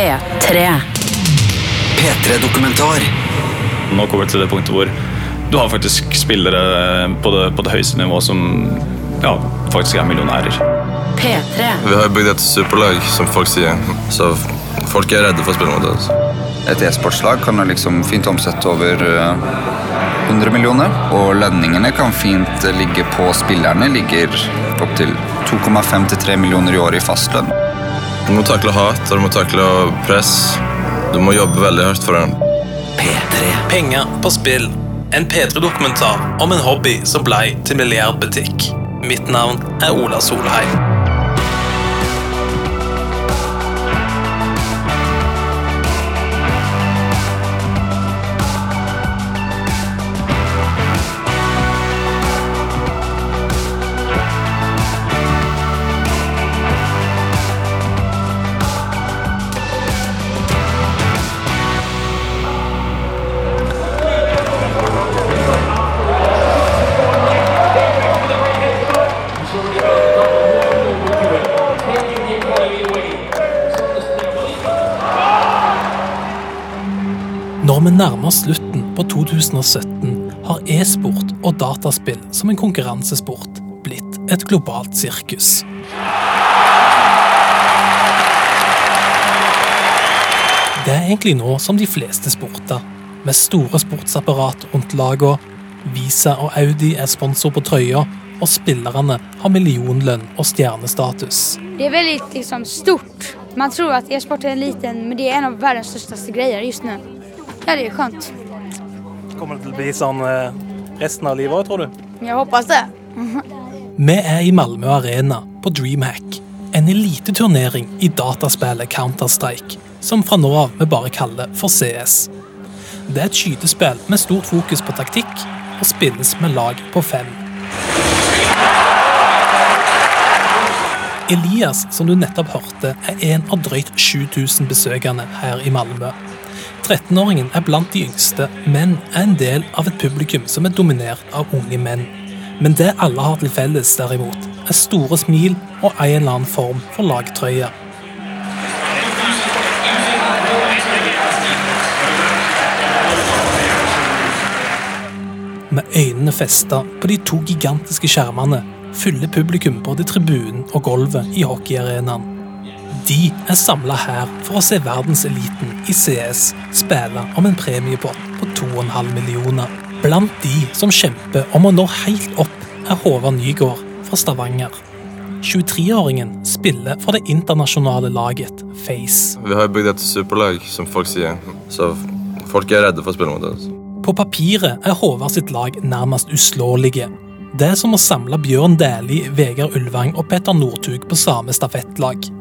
P3. P3-dokumentar. Nå kommer vi til det punktet hvor du har faktisk spillere på det, på det høyeste nivået som ja, faktisk er millionærer. P3. Vi har bygd et superlag, som folk sier. Så folk er redde for å spille mot oss. Et e-sportslag kan liksom fint omsette over eh, 100 millioner. Og lønningene kan fint eh, ligge på spillerne. Ligger opptil 2,5 3 millioner i året i fastlønn. Du må takle hat og du må takle press. Du må jobbe veldig hardt for den. P3. Penger på spill. En P3-dokumentar om en hobby som blei til milliardbutikk. Mitt navn er Ola Solheim. Nærmer slutten på 2017, har e-sport og dataspill som en konkurransesport blitt et globalt sirkus. Det er egentlig nå som de fleste sporter, med store sportsapparat rundt lagene. Visa og Audi er sponsor på trøya, og spillerne har millionlønn og stjernestatus. Det er veldig liksom, stort. Man tror at e-sport er en liten, men det er en av verdens største greier just nu. Ja, det är skönt. Kommer det til å bli sånn eh, resten av livet òg, tror du? Jeg håper det. Vi er i Malmö Arena på Dreamhack, en eliteturnering i dataspillet Counter-Strike, som fra nå av vi bare kaller for CS. Det er et skytespill med stort fokus på taktikk, og spilles med lag på fem. Elias, som du nettopp hørte, er en av drøyt 7000 besøkende her i Malmö. 13-åringen er blant de yngste, men er en del av et publikum som er dominert av unge menn. Men det alle har til felles, derimot, er store smil og en eller annen form for lagtrøye. Med øynene festa på de to gigantiske skjermene fyller publikum både tribunen og gulvet i hockeyarenaen. De er samla her for å se verdenseliten i CS spille om en premiepott på 2,5 millioner. Blant de som kjemper om å nå helt opp, er Håvard Nygaard fra Stavanger. 23-åringen spiller for det internasjonale laget Face. Vi har bygd et superlag, som folk sier. Så folk er redde for å spille mot oss. På papiret er Håvard sitt lag nærmest uslåelige. Det er som å samle Bjørn Dæhlie, Vegard Ulvang og Petter Northug på samme stafettlag.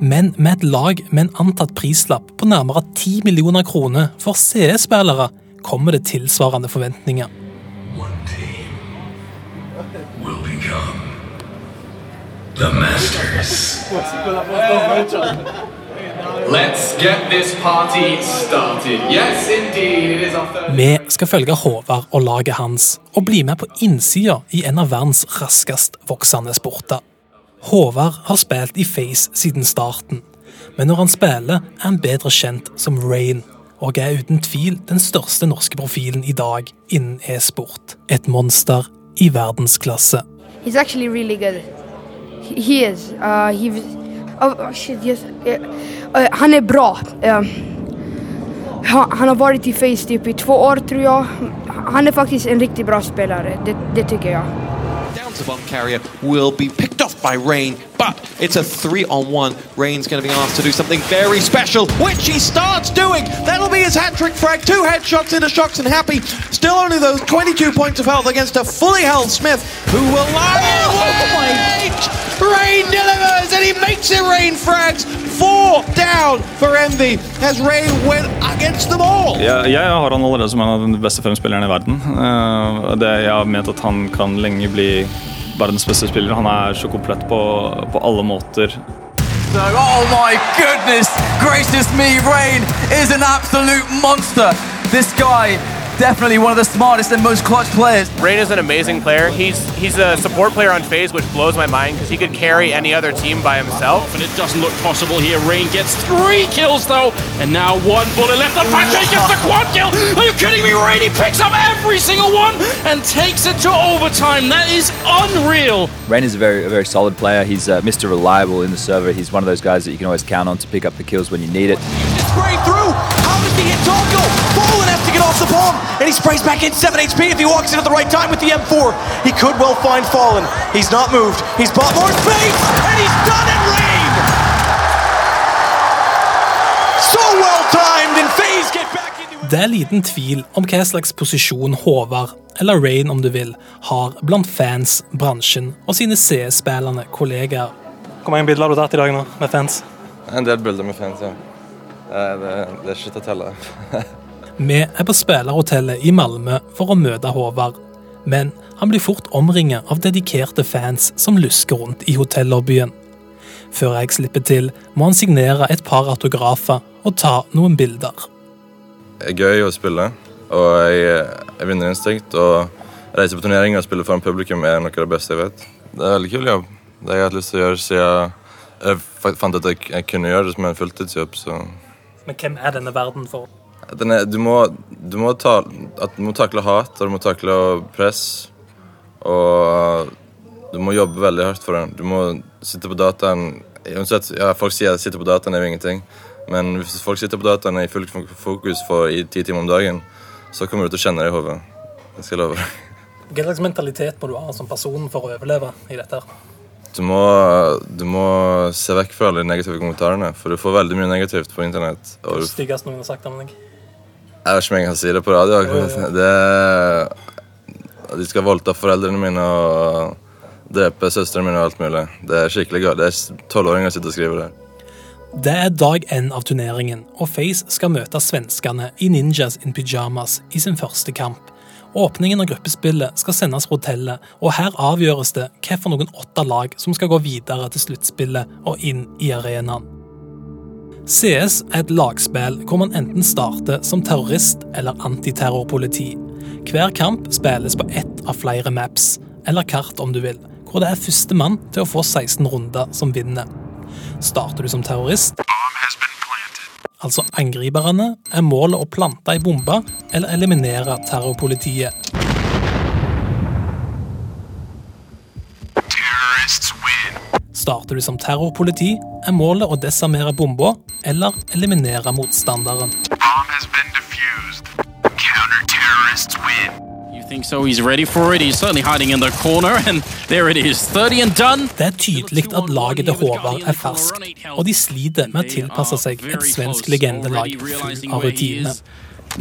Men med et lag med en antatt prislapp på nærmere 10 millioner kroner for CS-spillere, kommer det tilsvarende forventninger. One team will become the masters. Let's get this party started. Yes, indeed, it is our. Vi skal følge Håvard og laget hans, og bli med på innsida i en av verdens raskest voksende sporter. Håvard har spilt i Face siden starten, men når han spiller, er han bedre kjent som Rain, og er uten tvil den største norske profilen i dag innen e-sport. Et monster i verdensklasse. He's actually really good. He, he is. Uh, he, oh, shit, yes. Han er bra. Uh, han, har varit i Face typ i två år tror jag. Han är faktiskt en riktigt bra spelare, det, det tycker jag. Down to bomb carrier will be picked off by Rain, but it's a three on one. Rain's going to be asked to do something very special, which he starts doing. That'll be his hat trick frag. Two headshots into Shocks and Happy. Still only those 22 points of health against a fully held Smith, who will lie in wait. Rain delivers, and he makes it Rain frags. Four down for Envy as Rain went against them all. Jeg, jeg har han allerede som en av de beste fem spillerne i verden. Eh, det, jeg har ment at han kan lenge bli verdens beste spiller. Han er så komplett på, på alle måter. So, oh my goodness gracious me, Rain is an absolute monster. This guy definitely one of the smartest and most clutch players. Rain is an amazing player. He's he's a support player on phase, which blows my mind because he could carry any other team by himself. And it doesn't look possible here. Rain gets three kills though, and now one bullet left. And Patrick gets the quad kill. Are you kidding me? Rain he picks up every single one and takes it to overtime. That is unreal. Rain is a very, a very solid player. He's uh, Mr. Reliable in the server. He's one of those guys that you can always count on to pick up the kills when you need it. Spraying through. How does the hit dog get off the palm, and he sprays back in 7 HP if he walks in at the right time with the M4. He could well find Fallen. He's not moved. He's bought more space, and he's done it, Rain! So well timed, and FaZe get back into Det er liten tvil om hva slags posisjon Håvard, eller Rain om du vil, har blant fans, bransjen og sine CS-spillende kollegaer. Hvor mange bilder har du tatt i dag nå med fans? En del bilder med fans, ja. Det, det, det er ikke til å telle. Vi er på spillerhotellet i Malmö for å møte Håvard, men han blir fort omringet av dedikerte fans som lusker rundt i hotellobbyen. Før jeg slipper til, må han signere et par autografer og ta noen bilder. Det er gøy å spille, og jeg, jeg vinner instinkt. Og reise på turneringer og spille foran publikum er noe av det beste jeg vet. Det er veldig kul jobb. Det har jeg hatt lyst til å gjøre siden jeg fa- fant at jeg, jeg kunne gjøre det som en fulltidsjobb. så... Men hvem er denne verden for? Den er, du, må, du, må ta, du må takle hat og du må takle press. Og du må jobbe veldig hardt for den. Du må sitte på dataen uansett, ja, Folk sier at sitte på dataen er jo ingenting. Men hvis folk sitter på dataen i fullt fokus for i ti timer om dagen, så kommer du til å kjenne det i hodet. Det skal jeg love. Hva slags mentalitet må du ha som person for å overleve i dette? Du må, du må se vekk fra alle de negative kommentarene, for du får veldig mye negativt på internett. Og det styggeste noen har sagt om deg? Jeg vet ikke om jeg kan si det på radio. Det de skal voldta foreldrene mine og drepe søstrene mine og alt mulig. Det er skikkelig galt. Det er tolvåringer som sitter og skriver det. Det er dag én av turneringen, og Face skal møte svenskene i Ninjas in pyjamas i sin første kamp. Åpningen av gruppespillet skal sendes fra hotellet, og her avgjøres det hvilke noen åtte lag som skal gå videre til sluttspillet og inn i arenaen. CS er et lagspill hvor man enten starter som terrorist eller antiterrorpoliti. Hver kamp spilles på ett av flere maps, eller kart om du vil, hvor det er førstemann til å få 16 runder som vinner. Starter du som terrorist, altså angriperne, er målet å plante ei bombe eller eliminere terrorpolitiet. Starter du som terrorpoliti, er målet å desarmere bomba eller eliminere motstanderen. So? He's ready for it. He's certainly hiding in the corner, and there it is. 30 and done. Det er tydelig at laget til Håvard er ferskt, og de sliter med å tilpasse seg et svensk legendelag full av rutine.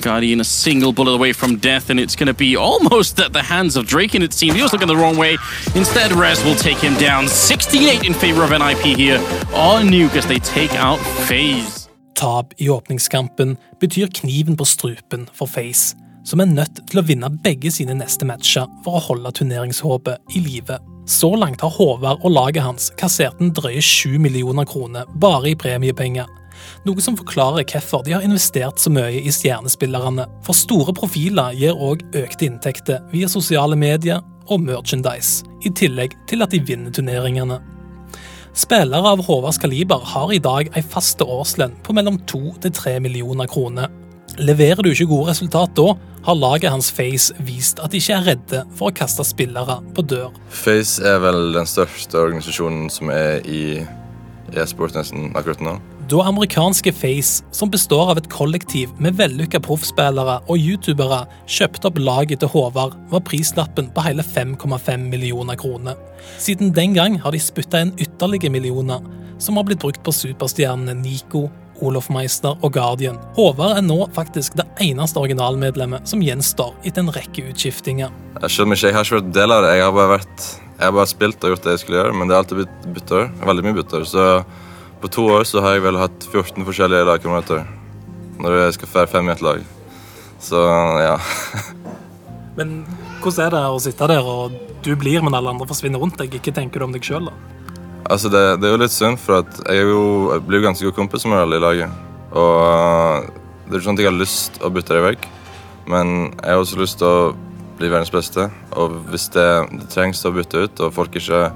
Guardian a single bullet away from death, and it's going to be almost at the hands of Draken, it seems he was looking the wrong way. Instead, Rez will take him down. 16-8 in favor of NIP here on Nuke as they take out FaZe. Tap i åpningskampen betyr kniven på strupen for FaZe, som er nødt til å vinne begge sine neste matcher for å holde turneringshåpet i live. Så langt har Håvard og laget hans kassert en drøye 7 millioner kroner bare i premiepenger. Noe som forklarer hvorfor de har investert så mye i stjernespillerne. For store profiler gir òg økte inntekter via sosiale medier og merchandise, i tillegg til at de vinner turneringene. Spillere av Håvards kaliber har i dag ei faste årslønn på mellom 2 til 3 millioner kroner. Leverer du ikke gode resultat da, har laget hans Face vist at de ikke er redde for å kaste spillere på dør. Face er vel den største organisasjonen som er i e-sport nesten akkurat nå. Da amerikanske Face, som består av et kollektiv med vellykka proffspillere og youtubere, kjøpte opp laget til Håvard, var prislappen på hele 5,5 millioner kroner. Siden den gang har de spytta inn ytterligere millioner, som har blitt brukt på superstjernene Nico, Olof Meister og Guardian. Håvard er nå faktisk det eneste originalmedlemmet som gjenstår etter en rekke utskiftinger. Jeg skjønner ikke jeg har ikke vært del av det, jeg har bare, vært, jeg har bare spilt og gjort det jeg skulle gjøre, men det har alltid blitt bytter. Veldig mye bytter. Så på to år så har jeg vel hatt 14 forskjellige lagkamerater. Når jeg skal fære fem i et lag. Så ja. Men hvordan er det å sitte der og du blir, men alle andre forsvinner rundt deg? Ikke tenker du om deg sjøl, da? Altså, det, det er jo litt synd, for at jeg, jo, jeg blir jo ganske god kompis med alle i laget. Og uh, det er ikke sånn at jeg har lyst å bytte dem vekk, Men jeg har også lyst til å bli verdens beste. Og hvis det, det trengs å bytte ut, og folk ikke,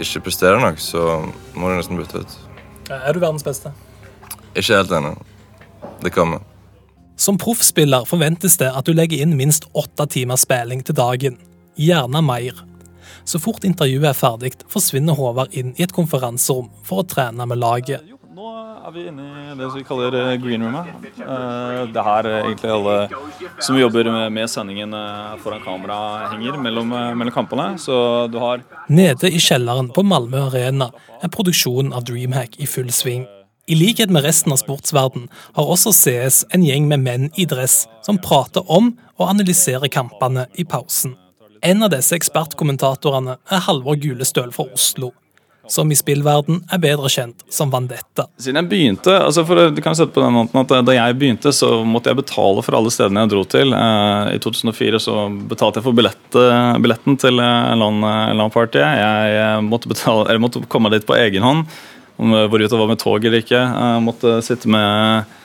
ikke presterer nok, så må du nesten bytte ut. Er du verdens beste? Ikke helt ennå. Det kommer. Som proffspiller forventes det at du legger inn minst åtte timers spilling til dagen. Gjerne mer. Så fort intervjuet er ferdig, forsvinner Håvard inn i et konferanserom for å trene med laget. Er vi inne i det vi kaller eh, green roomet. Eh, Det er her eh, egentlig alle som jobber med, sendingen foran kamera henger mellom, mellom kampene. Så du har Nede i kjelleren på Malmö Arena er produksjonen av Dreamhack i full sving. I likhet med resten av sportsverden har også CS en gjeng med menn i dress som prater om og analyserer kampene i pausen. En av disse ekspertkommentatorene er Halvor Gulestøl fra Oslo, som i spillverden er bedre kjent som Vandetta. Siden jeg begynte, altså for, du kan sette på den måten at Da jeg begynte, så måtte jeg betale for alle stedene jeg dro til. Eh, I 2004 så betalte jeg for billett, eh, billetten til eh, LAN-partyet. LAN-party. Jeg eh, måtte, betale, eller måtte komme dit på egen hånd, om eh, hvorvidt det var med tog eller ikke. Jeg måtte sitte med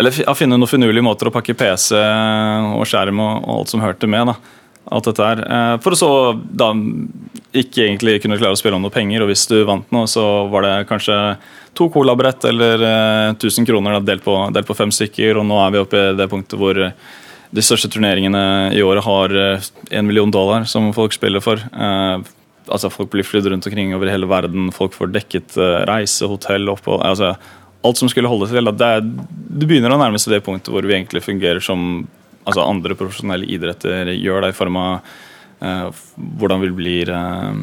Eller finne noen finurlige måter å pakke PC og skjerm og, og alt som hørte med. da alt dette her. Eh, For å så da ikke egentlig kunne klare å spille om noe penger, og hvis du vant noe, så var det kanskje to colabrett eller eh, 1000 kroner da, delt, på, delt på fem stykker, og nå er vi oppe i det punktet hvor eh, de største turneringene i året har én million dollar som folk spiller for. Eh, altså Folk blir flydd rundt omkring over hele verden, folk får dekket eh, reise, hotell, opphold altså Alt som skulle holde til. Det, er, det begynner å nærme seg det punktet hvor vi egentlig fungerer som altså andre profesjonelle idretter gjør, det i form av eh, hvordan vi blir eh,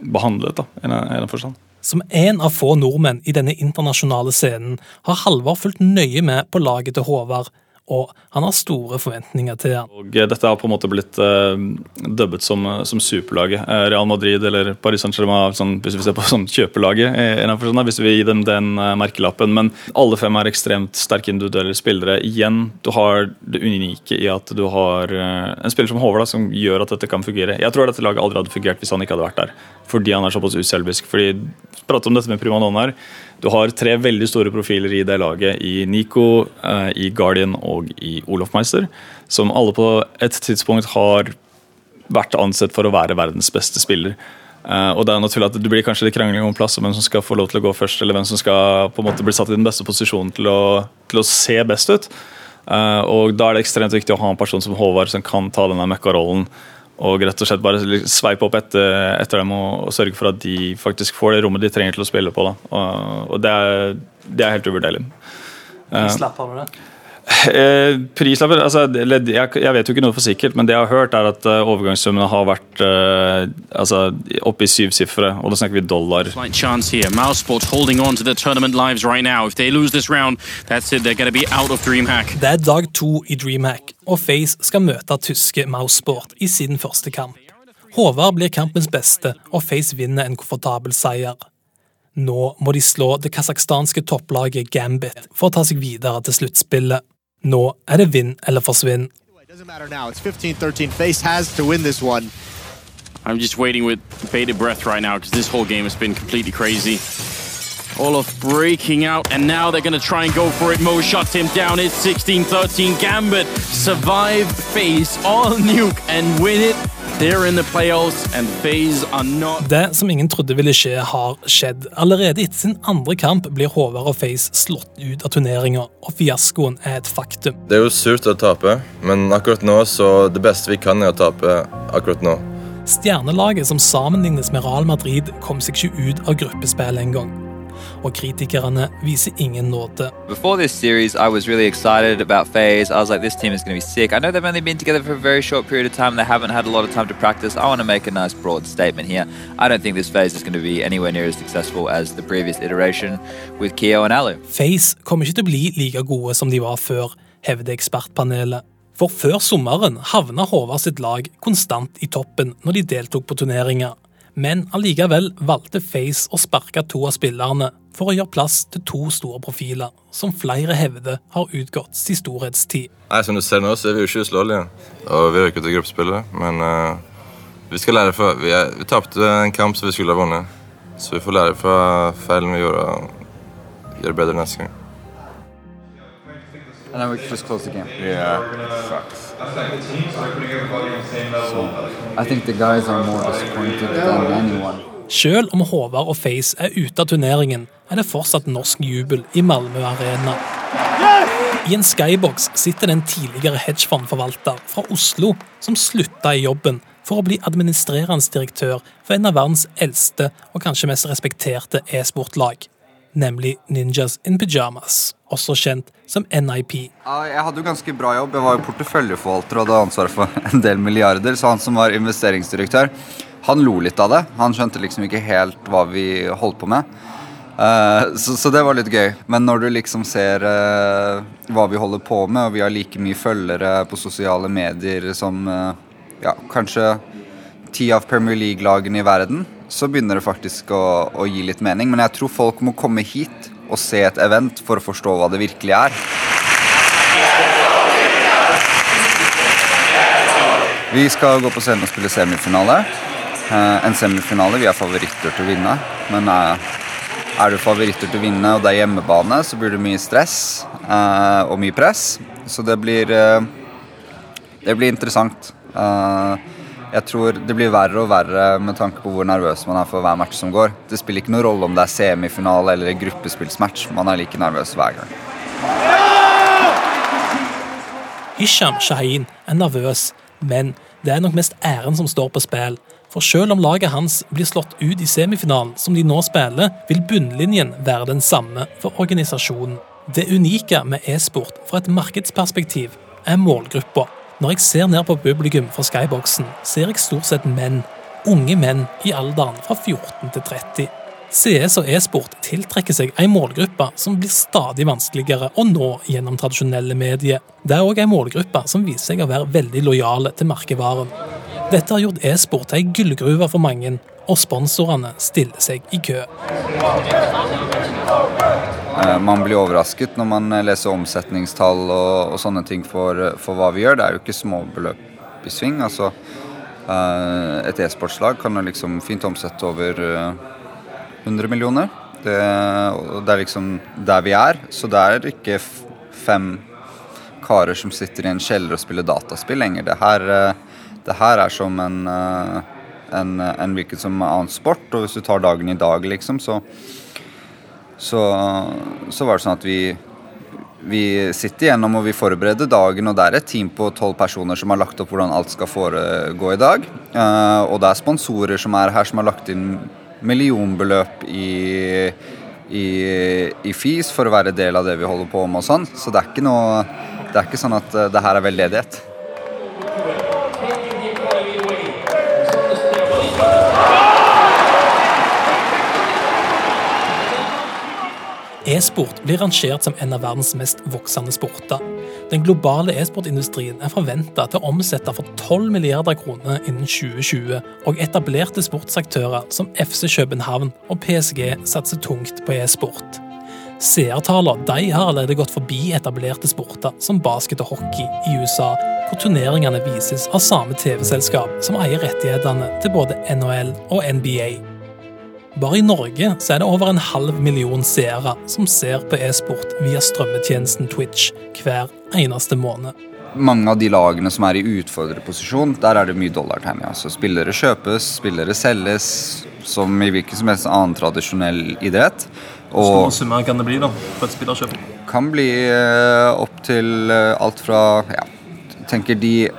behandlet, da, i den, forstand. Som en av få nordmenn i denne internasjonale scenen har Halvard fulgt nøye med på laget til Håvard, og han har store forventninger til han. Og eh, dette har på en måte blitt uh, dubbet som, eh, som superlaget. Real Madrid eller Paris Saint-Germain, sånn, hvis vi ser på sånn kjøpelaget, sånn, hvis vi gir dem den uh, merkelappen. Men alle fem er ekstremt sterke individuelle spillere. Igjen, du har det unike i at du har uh, en spiller som Håvard som gjør at dette kan fungere. Jeg tror dette laget aldri hadde fungert hvis han ikke hadde vært der. Fordi han er såpass uselvisk. Fordi, Prate om dette med primadonnaer. Du har tre veldig store profiler i det laget, i Nico, eh, i Guardian og i Olof Meister, som alle på et tidspunkt har vært ansett for å være verdens beste spiller. Eh, og Det er naturlig at det blir kanskje litt krangling om plass om hvem som skal få lov til å gå først, eller hvem som skal på en måte bli satt i den beste posisjonen til å, til å se best ut. Eh, og Da er det ekstremt viktig å ha en person som Håvard som kan ta denne mekka-rollen og rett og slett bare sveipe opp etter, etter dem og, og sørge for at de faktisk får det rommet de trenger til å spille på. Og, og det, er, det er helt uvurderlig. Slapp av det? Eh, prislapper altså, jeg, vet jo ikke noe for sikkert, men det jeg har hørt, er at eh, overgangssummene har vært eh, altså, oppe i syv sifre, og da snakker vi dollar. Slight chance here. Mousesports holding on to their tournament lives right now. If they lose this round, that's it. They're going to be out of DreamHack. Det er dag to i Dreamhack, og FaZe skal møte tyske Mousesport i sin første kamp. Håvard blir kampens beste, og FaZe vinner en komfortabel seier. Nå må de slå det kasakhstanske topplaget Gambit for å ta seg videre til sluttspillet. Nå er det vinn eller forsvinn. Doesn't matter now. It's 15-13. Face has to win this one. I'm just waiting with bated breath right now because this whole game has been completely crazy. Olaf breaking out, and now they're going to try and go for it. Mo shuts him down. It's 16-13. Gambit survive face all nuke and win it. They're in the playoffs, and phase are not. Det som ingen trodde ville skje, har skjedd. Allerede etter sin andre kamp blir Håvard og FaZe slått ut av turneringa, og fiaskoen er et faktum. Det er jo surt å tape, men akkurat nå så det beste vi kan er å tape akkurat nå. Stjernelaget som sammenlignes med Real Madrid, kom seg ikke ut av gruppespillet engang. Og kritikerne viser ingen nåde. Before this series, I was really excited about FaZe. I was like, this team is going to be sick. I know they've only been together for a very short period of time. They haven't had a lot of time to practice. I want to make a nice broad statement here. I don't think this FaZe is going to be anywhere near as successful as the previous iteration with Keo and Alu. FaZe kommer ikke til å bli like gode som de var før, hevder ekspertpanelet. For før sommeren havna Håvard sitt lag konstant i toppen når de deltok på turneringer. Men allikevel valgte Face å sparke to av spillerne for å gjøre plass til to store profiler, som flere hevder har utgått sin storhetstid. Nei, Som du ser nå, så er vi jo ikke uslåelige. Og vi røyker til gruppespillet, men uh, vi skal lære fra Vi, er- vi tapte en kamp som vi skulle ha vunnet. Så vi får lære fra feilene vi gjorde, og gjøre bedre neste gang. And then we just close the game. Yeah. Sucks. So, I think the guys are more disappointed than anyone. Selv om Håvard og Face er ute av turneringen, er det fortsatt norsk jubel i Malmö Arena. I en skybox sitter det en tidligere hedgefondforvalter fra Oslo som slutta i jobben for å bli administrerende direktør for en av verdens eldste og kanskje mest respekterte e-sportlag, nemlig Ninjas in Pyjamas, også kjent som NIP. Jeg hadde jo ganske bra jobb. Jeg var jo porteføljeforvalter og hadde ansvaret for en del milliarder. Så han som var investeringsdirektør, han lo litt av det. Han skjønte liksom ikke helt hva vi holdt på med. Eh, så, det var litt gøy. Men når du liksom ser eh, hva vi holder på med, og vi har like mye følgere på sosiale medier som eh, ja, kanskje ti av Premier League-lagene i verden, så begynner det faktisk å, å gi litt mening. Men jeg tror folk må komme hit og se et event for å forstå hva det virkelig er. Vi skal gå på scenen og spille semifinale. Eh, en semifinale vi er favoritter til å vinne. Men eh, er du favoritter til å vinne og det er hjemmebane, så blir det mye stress eh, og mye press. Så det blir Det blir interessant. Jeg tror det blir verre og verre med tanke på hvor nervøs man er for hver match som går. Det spiller ikke noen rolle om det er semifinale eller gruppespillsmatch. Man er like nervøs hver gang. Hisham Shahin er nervøs, men det er nok mest æren som står på spill. For selv om laget hans blir slått ut i semifinalen som de nå spiller, vil bunnlinjen være den samme for organisasjonen. Det unike med e-sport fra et markedsperspektiv er målgruppa. Når jeg ser ned på publikum fra skyboxen, ser jeg stort sett menn. Unge menn i alderen fra 14 til 30. CS og e-sport tiltrekker seg en målgruppe som blir stadig vanskeligere å nå gjennom tradisjonelle medier. Det er òg en målgruppe som viser seg å være veldig lojale til merkevaren. Dette har gjort e-sport til ei gullgruve for mange, og sponsorene stiller seg i kø. Eh, Man blir overrasket når man eh, leser omsetningstall og, og sånne ting for, for hva vi gjør. Det er jo ikke småbeløp i sving. Altså, eh, et e-sportslag kan jo liksom fint omsette over eh, 100 millioner. Det, det er liksom der vi er. Så det er ikke fem karer som sitter i en kjeller og spiller dataspill lenger. Det her, det her er som en, eh, en, en hvilken som annen sport. Og hvis du tar dagen i dag, liksom, så så, så var det sånn at vi, vi sitter igjennom og vi forbereder dagen, og det er et team på tolv personer som har lagt opp hvordan alt skal foregå i dag. Uh, og det er sponsorer som er her, som har lagt inn millionbeløp i, i, i FIS for å være del av det vi holder på med og sånn. Så det er ikke noe Det er ikke sånn at uh, det her er veldedighet. E-sport blir rangert som en av verdens mest voksende sporter. Den globale e-sportindustrien er forventa til å omsette for 12 milliarder kroner innen 2020, og etablerte sportsaktører som FC København og PSG satser tungt på e-sport. Seertallene de har allerede gått forbi etablerte sporter som basket og hockey i USA, hvor turneringene vises av samme TV-selskap som eier rettighetene til både NHL og NBA. Bare i Norge så er det over en halv million seere som ser på e-sport via strømmetjenesten Twitch hver eneste måned. mange av de lagene som er i utfordrerposisjon, der er det mye dollartegn. Altså, Så spillere kjøpes, spillere selges, som i hvilken som helst annen tradisjonell idrett. Hvor Og store summer kan det bli da, på et spillerkjøp? kan bli eh, opp til eh, alt fra ja, tenker De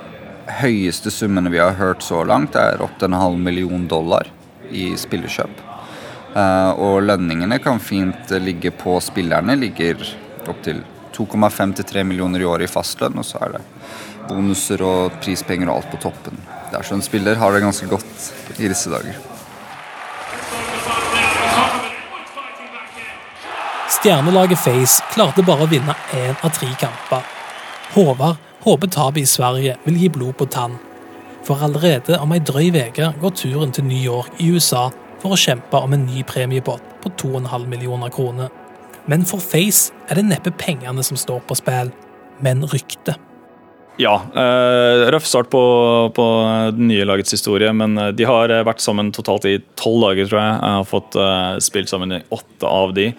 høyeste summene vi har hørt så langt, er opp til en halv million dollar i spillerkjøp. Eh, og lønningene kan fint ligge på spillerne. Ligger opptil 2,5 til 3 millioner i året i fastlønn, og så er det bonuser og prispenger og alt på toppen. Det er så en spiller har det ganske godt i disse dager. Stjernelaget Face klarte bare å vinne én av tre kamper. Håvard håper tapet i Sverige vil gi blod på tann. For allerede om ei drøy uke går turen til New York i USA for å kjempe om en ny premiepott på 2,5 millioner kroner. Men for Face er det neppe pengene som står på spill, men ryktet. Ja, eh, røff start på, på det nye lagets historie, men eh, de har eh, vært sammen totalt i tolv dager, tror jeg. Jeg har fått spilt sammen i åtte av de.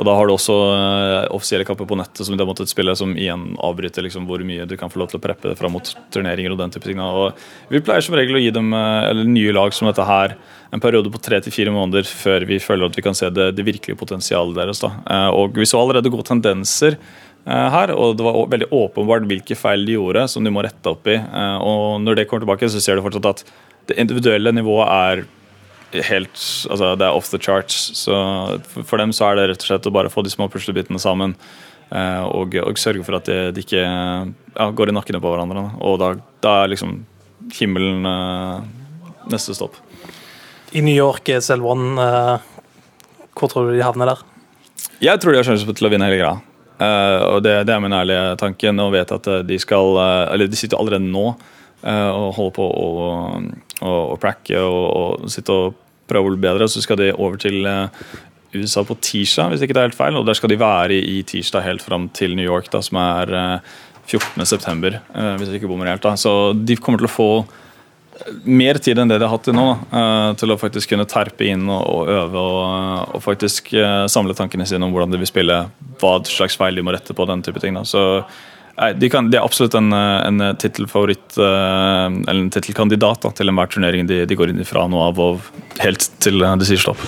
Og da har du også eh, offisielle kamper på nettet som du har måttet spille, som igjen avbryter liksom, hvor mye du kan få lov til å preppe fram mot turneringer og den type ting. Og vi pleier som regel å gi dem eh, eller nye lag som dette her en periode på tre til fire måneder før vi føler at vi kan se det, det virkelige potensialet deres. da. Eh, Og vi så allerede gode tendenser her, og det var veldig åpenbart hvilke feil de gjorde som de må rette opp i. Og når det kommer tilbake, så ser du fortsatt at det individuelle nivået er helt altså Det er off the charts. Så for, dem så er det rett og slett å bare få de små puslebitene sammen. eh, og, og sørge for at de, de ikke ja, går i nakkene på hverandre. Og da, da er liksom himmelen eh, neste stopp. I New York, er Selvan, uh, hvor tror du de havner der? Jeg tror de har sjanse til å vinne hele greia. Eh, og det, det er min ærlige tanke. Nå vet jeg at eh, de skal eh, Eller de sitter allerede nå eh, og holder på å, å, å pracke og, og sitte og prøve å bli bedre. Så skal de over til eh, USA på tirsdag, hvis ikke det er helt feil. Og der skal de være i, tirsdag helt fram til New York, da, som er eh, 14.9., uh, hvis jeg ikke bommer helt. da. Så de kommer til å få mer tid enn det de har hatt til nå, da, til å faktisk kunne terpe inn og, og øve og, og faktisk eh, samle tankene sine om hvordan de vil spille, hva slags feil de må rette på, den type ting. Da. Så nei, de, kan, de er absolutt en, eh, en tittelfavoritt, eh, eller en tittelkandidat til enhver turnering de, de går inn fra nå av og helt til de det sier stopp.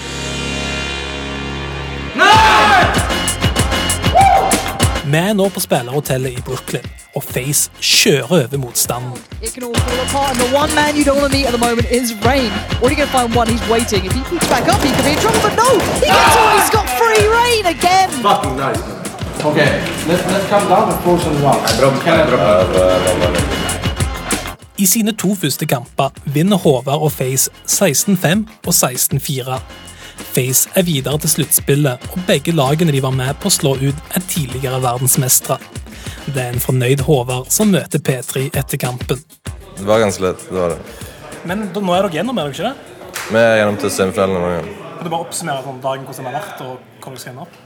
Vi er nå på spillerhotellet i Brooklyn, og Face kjører over motstanden. It can all fall apart, and the one man you don't want to meet at the moment is Rain. Or are you going to find one? He's waiting. If he keeps back up, he could be in trouble. But no, Okay, let's, let's come down and force him around. I sine to første kamper vinner Håvard og Face 16-5 og 16-4. Face er videre til sluttspillet, og begge lagene de var med på å slå ut, er tidligere verdensmestere. Det er en fornøyd Håvard som møter P3 etter kampen. Det var ganske lett. det var det. Men da, nå er dere gjennom, er dere ikke det? Vi er gjennom til semifinalen. Kan du bare oppsummere sånn dagen hvordan den har vært, og hvordan dere skal opp?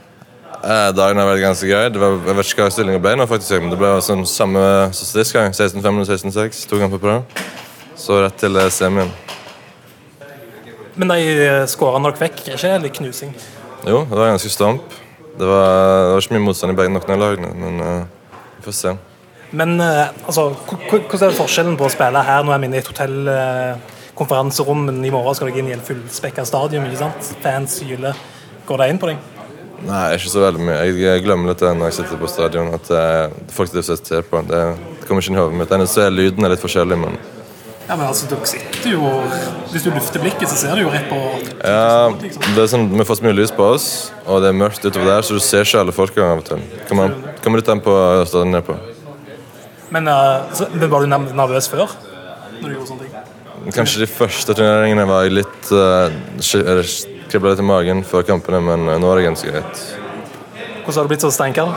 Eh, Dagen har vært ganske grei. Det var, jeg vet ikke hva stillinga ble nå, faktisk, men det ble sånn samme som sist gang. 16-5 og 16-6. To kamper på det. Så rett til eh, semien. Men de eh, skårene dere fikk, er ikke det litt knusing? Jo, det var ganske stamp. Det var, det var ikke mye motstand i begge noen av lagene, men uh, vi får se. Men uh, altså, hvor- hvor- hvordan er forskjellen på å spille her? Nå er vi inne i et hotell, uh, konferanserom, men i morgen skal dere inn i en fullspekka stadion. ikke sant? Fans hyler. Går det inn på deg? Nei, ikke så veldig mye. Jeg, glemmer litt det når jeg sitter på stadion. At uh, folk det ser på. Det, det kommer ikke inn i hodet mitt. Eneste er lyden er litt forskjellig, men Ja, men altså, dere sitter jo Hvis du lufter blikket, så ser du jo rett på ja, det er sånn, Vi får så mye lys på oss, og det er mørkt utover der, så du ser ikke alle folka av og til. Kommer, kommer litt an på stadion nedpå. Men, uh, så, men var du nervøs før? Når du gjorde sånne ting? Kanskje de første turneringene var jeg litt uh, Kribla litt i magen før kampene, men eh, nå er det ganske greit. Hvordan har du blitt så steinkald?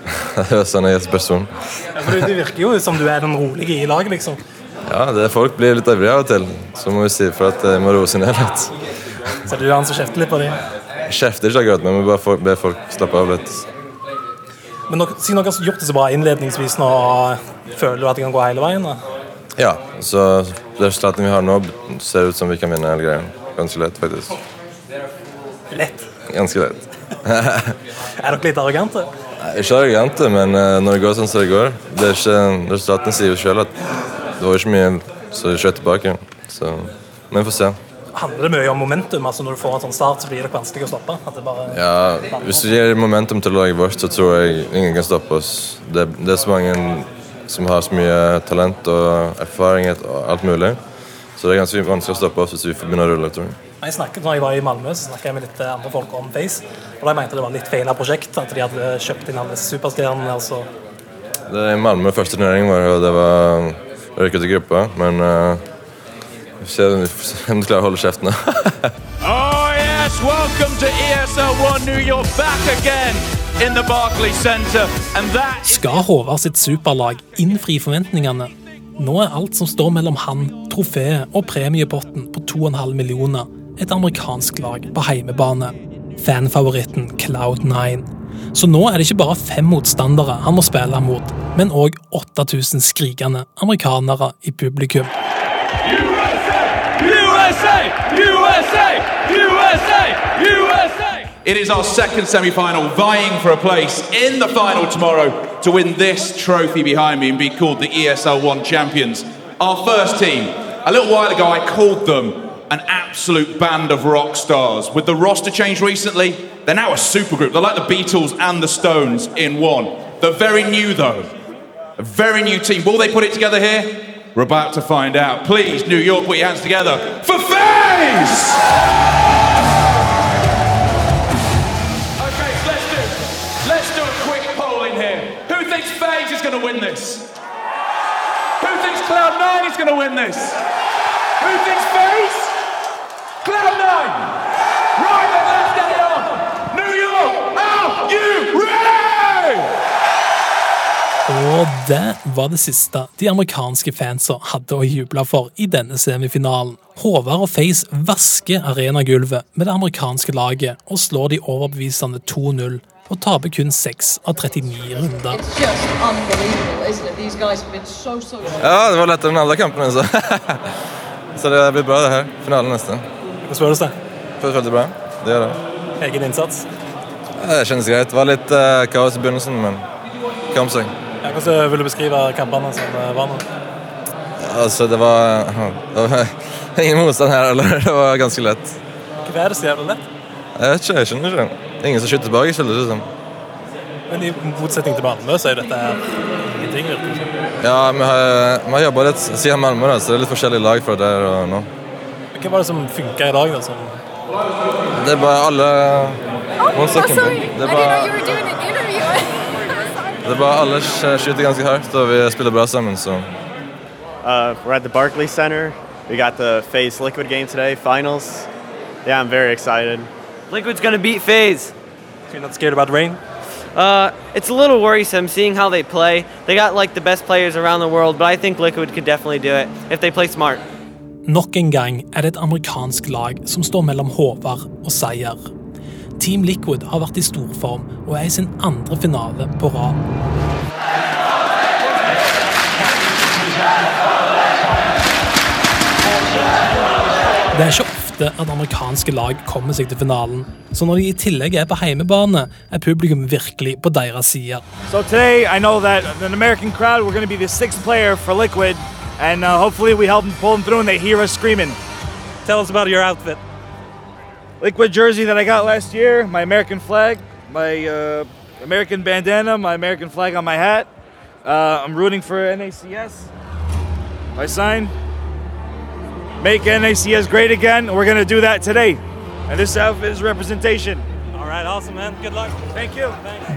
det er sånn jeg er person. Ja, for du, virker jo som du er den rolige i laget, liksom. Ja, det folk blir litt ivrige av og til, så må vi si for at jeg må roe seg ned litt. Så er det du han som kjefter litt på dem. Kjefter ikke akkurat, men vi bare får- ber folk slappe av litt. Men dere, siden dere har gjort det så bra innledningsvis nå, føler du at det kan gå hele veien? da? Ja, så resultatene vi har nå, ser ut som vi kan vinne hele greia. Ganske lett, faktisk. Lett. Ganske lett. Er dere litt arrogante? Nei, Ikke arrogante, men eh, når det går sånn som det går det er ikke, Resultatene sier jo selv at det var ikke mye så skjøt tilbake. Så, men vi får se. Handler det mye om momentum? altså Når du får en sånn start, så blir det vanskelig å stoppe? Ja, Hvis vi gir momentum til laget vårt, så tror jeg ingen kan stoppe oss. Det, det er så mange som har så mye talent og erfaring og alt mulig. Så det er ganske vanskelig å stoppe oss hvis vi begynner å rulle. tror jeg. Jeg snakket, når jeg var i Malmö, så snakket jeg med litt eh, andre folk om Face. Og de mente det var litt feil av prosjekt. At de hadde kjøpt inn alle superstjernene. Altså. Det er i Malmö første turnering var og det var røyket i gruppa. Men uh, vi får se om de klarer å holde kjeften. Oh yes, welcome to ESL One New York, back again in the Barclays Center, and that Skal Håvard sitt superlag innfri forventningene? Nå er alt som står mellom han, trofeet og premiepotten på 2,5 millioner et amerikansk lag på heimebane. Fanfavoritten Cloud9. Så nå er det ikke bare fem motstandere han må spille mot, men òg 8000 skrikende amerikanere i publikum. USA, USA, USA, USA. It is our second semi final, vying for a place in the final tomorrow to win this trophy behind me and be called the ESL One champions. Our first team, a little while ago, I called them an absolute band of rock stars. With the roster change recently, they're now a supergroup. They're like the Beatles and the Stones in one. They're very new, though. A very new team. Will they put it together here? We're about to find out. Please, New York, put your hands together for FaZe! Okay, let's do, let's do a quick poll in here. Who thinks FaZe is going to win this? Who thinks Cloud9 is going to win this? Who thinks FaZe? Cloud9! Right, then let's get on! New York, are you ready? Og det var det siste de amerikanske fansa hadde å juble for i denne semifinalen. Håvard og Face vasker arenagulvet med det amerikanske laget og slår de overbevisende 2-0 og taper kun 6 av 39 runder. It's just unbelievable, isn't it? These guys have been so, so Ja, det var lettere enn alle kampene, så Så det blir bra, det her. Finalen neste. Hvordan føles det? Føles veldig bra. Det gjør det. Egen innsats? Det kjennes greit. Det var litt uh, kaos i begynnelsen, men kom seg. Ja, hvordan vil du beskrive kampene som eh, var nå? Altså, det var, det var ingen motstand her, heller. Det var ganske lett. Hva er det så jævlig lett? Jeg vet ikke, jeg skjønner ikke. Ingen som skyter tilbake, føles det som. Men i motsetning til Malmö så er dette her ingenting. virker det som. Ja, vi har, vi har jobba litt siden Malmö, da, så det er litt forskjellige lag fra der og nå. Men Hva var det som funka i dag? da? Som... Det er bare alle One second. Det er bare, det er bare alle skyter ganske hardt, og vi spiller bra sammen, så Uh, we're at the Barclays Center. We got the FaZe Liquid game today, finals. Yeah, I'm very excited. Liquid's gonna beat FaZe. So you're not scared about rain? Uh, it's a little worrisome seeing how they play. They got like the best players around the world, but I think Liquid could definitely do it if they play smart. Nok en gang er det et amerikansk lag som står mellom Håvard og seier. Team Liquid har vært i storform og er i sin andre finale på rad. Det er ikke ofte at amerikanske lag kommer seg til finalen, så når de i tillegg er på heimebane, er publikum virkelig på deres side. So today, I know that an American crowd, we're going to be the sixth player for Liquid, and uh, hopefully we help them pull them through and they hear us screaming. Tell us about your outfit. Liquid jersey that I got last year, my American flag, my uh, American bandana, my American flag on my hat. Uh, I'm rooting for NACS. My sign. Make NACS great again. We're going to do that today. And this outfit is representation. All right, awesome, man. Good luck. Thank you.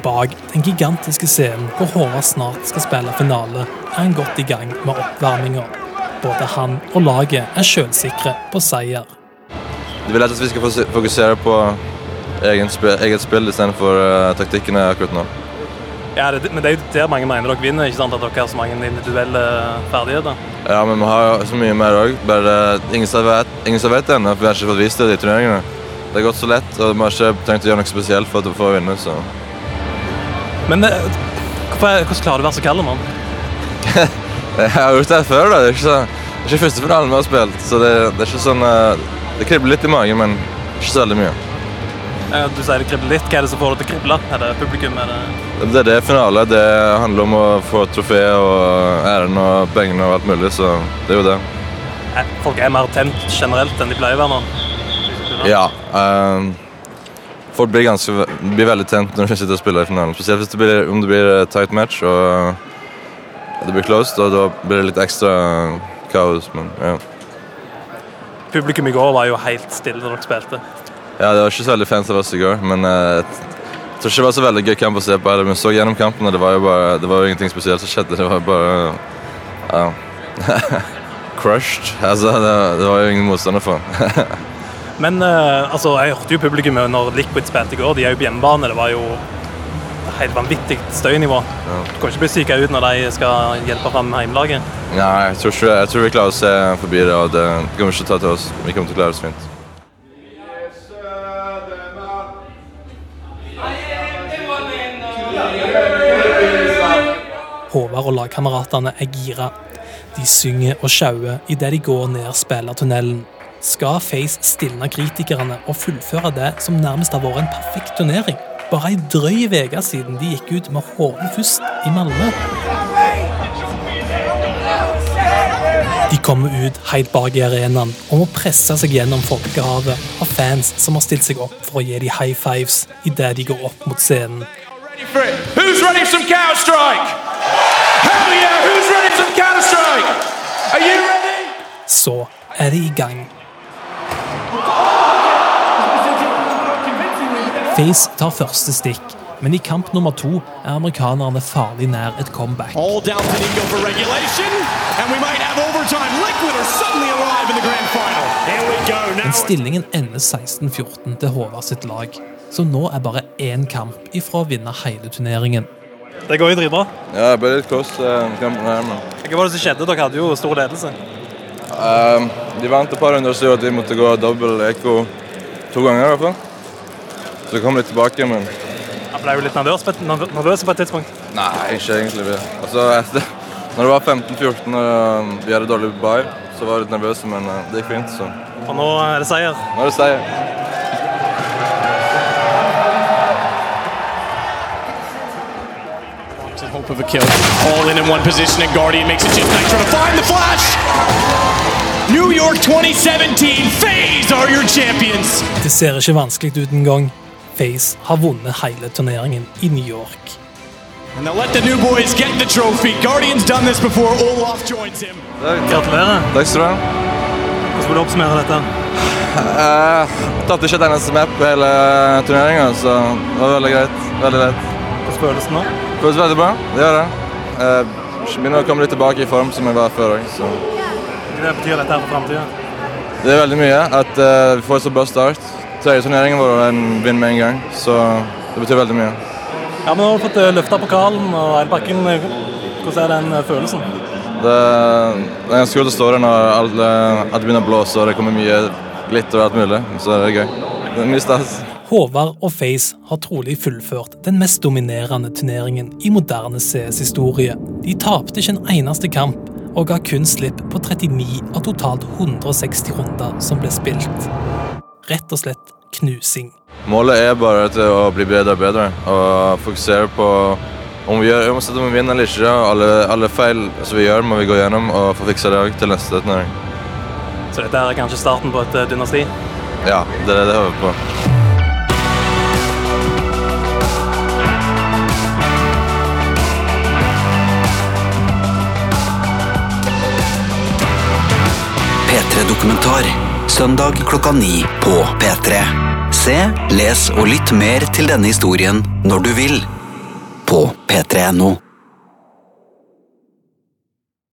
Bak den gigantiske scenen hvor Håvard snart skal spille finale, er han godt i gang med oppvarminga. Både han og laget er selvsikre på seier. Det vil at vi skal fokusere på egen spill, eget spill istedenfor uh, taktikkene akkurat nå. Ja, det, men det er jo der mange mener dere vinner, ikke sant? At dere har så mange individuelle ferdigheter. Ja, men vi har så mye mer òg. Bare ingen som vet, ingen som vet det ennå, for vi har ikke fått vist det i turneringene. Det har gått så lett, og vi har ikke tenkt å gjøre noe spesielt for, å vinne. så... Men eh, hvorfor, hvordan klarer du å være så kald, mann? Jeg har gjort det her før, da. Det er ikke, så, det er ikke første finalen vi har spilt, så det, det er ikke sånn eh, Det kribler litt i magen, men ikke så veldig mye. Eh, Du sier det kribler litt. Hva er det som får det til å krible? Er det publikum? Er det... Det er det finale. Det handler om å få trofé og æren og pengene og alt mulig, så det er jo det. Eh, Folk er mer tent generelt enn de pleier å være nå. Ja. ehm, folk blir, ganske, blir veldig tent når de sitter og spiller i finalen. Spesielt hvis det blir, om det blir et tight match og det blir closed, og da blir det litt ekstra kaos. Men ja. Publikum i går var jo helt stille når dere spilte. ja, det var ikke så veldig fans av oss i går, men eh, jeg tror ikke det var så veldig gøy kamp å se på. heller, Men så gjennom kampen, og det var jo bare, det var jo ingenting spesielt som skjedde. Det var bare ja. Crushed. Altså, det, det var jo ingen motstander for. Men eh, altså, jeg hørte jo publikum når Liquid spilte i går. De er jo på hjemmebane. Det var jo helt vanvittig støynivå. Du kan ikke bli syka ut når de skal hjelpe fram hjemmelaget. Nei, jeg tror, ikke, jeg tror vi klarer å se forbi det, og det kommer ikke til å ta til oss. Vi kommer til å klare oss fint. Håvard og lagkameratene er gira. De synger og sjauer idet de går ned spillertunnelen. Skal Face stilne kritikerne og fullføre det som nærmest har vært en perfekt turnering? Bare ei drøy uke siden de gikk ut med hodet først i Malmö. De kommer ut helt bak i arenaen og må presse seg gjennom folkehavet av fans som har stilt seg opp for å gi de high fives idet de går opp mot scenen. Who's ready for some Counter Strike? Hell yeah! Who's ready for some Counter Strike? Are you ready? Så er de i gang. Face tar første stikk, men i kamp nummer to er amerikanerne farlig nær et comeback. All down to Nico for regulation, and we might have overtime. Liquid are suddenly alive in the grand final. Here we go now. Men stillingen ender 16-14 til Håvard sitt lag, så nå er bare én kamp ifra å vinne hele turneringen. Det går jo dritbra. Ja, det ble litt close. eh, kampen her, Hva var det som skjedde? Dere hadde jo stor ledelse. Uh, De vant et par runder så at de måtte gå dobbel ekko to ganger. i hvert fall. Så kom litt tilbake, men Jeg ble jo litt nervøs på et, nervøs på et tidspunkt. nei, ikke egentlig. Altså, etter, når det var 15-14 og vi hadde dårlig bye, så var vi litt nervøse, men eh, det gikk fint. så. Og nå er det seier. Nå er det seier. Hope of a kill. All in in one position, and Guardian makes a chip nitro to find the flash. New York 2017, FaZe are your champions. Det ser ikke vanskelig ut engang. Face har vunnet hele turneringen i New York. And they'll let the new boys get the trophy. Guardian's done this before. Olaf joins him. Gratulerer. Takk skal du ha. Hvordan vil du oppsummere dette? Jeg Tapte ikke et eneste map på hele turneringa, så det var veldig greit. Veldig lett. Hvordan føles det nå? Føles veldig bra. Det gjør det. Jeg begynner å komme litt tilbake i form som jeg var før òg, så Hva betyr dette for framtida? det er veldig mye at uh, vi får så bra start. Tredje turneringen vår var en vinn med en gang, så det betyr veldig mye. Ja, men Nå har du fått løfta pokalen og hele pakken. Hvordan er den eh, følelsen? Det, det er ganske kult å stå der når alt, at det begynner å blåse og det kommer mye glitter og alt mulig. Så det er gøy. Det er mye stas. Håvard og Face har trolig fullført den mest dominerende turneringen i moderne CS-historie. De tapte ikke en eneste kamp og ga kun slipp på 39 av totalt 160 runder som ble spilt. Rett og slett knusing. Målet er bare til å bli bedre og bedre og fokusere på om vi gjør, uansett om vi vinner eller ikke. Alle, alle feil som vi gjør, må vi gå gjennom og få fiksa det til neste turnering. Så dette er kanskje starten på et eh, dynasti? Ja, det er det jeg håper på. P3-dokumentar. Søndag klokka ni på P3. Se, les og lytt mer til denne historien når du vil. På p3.no.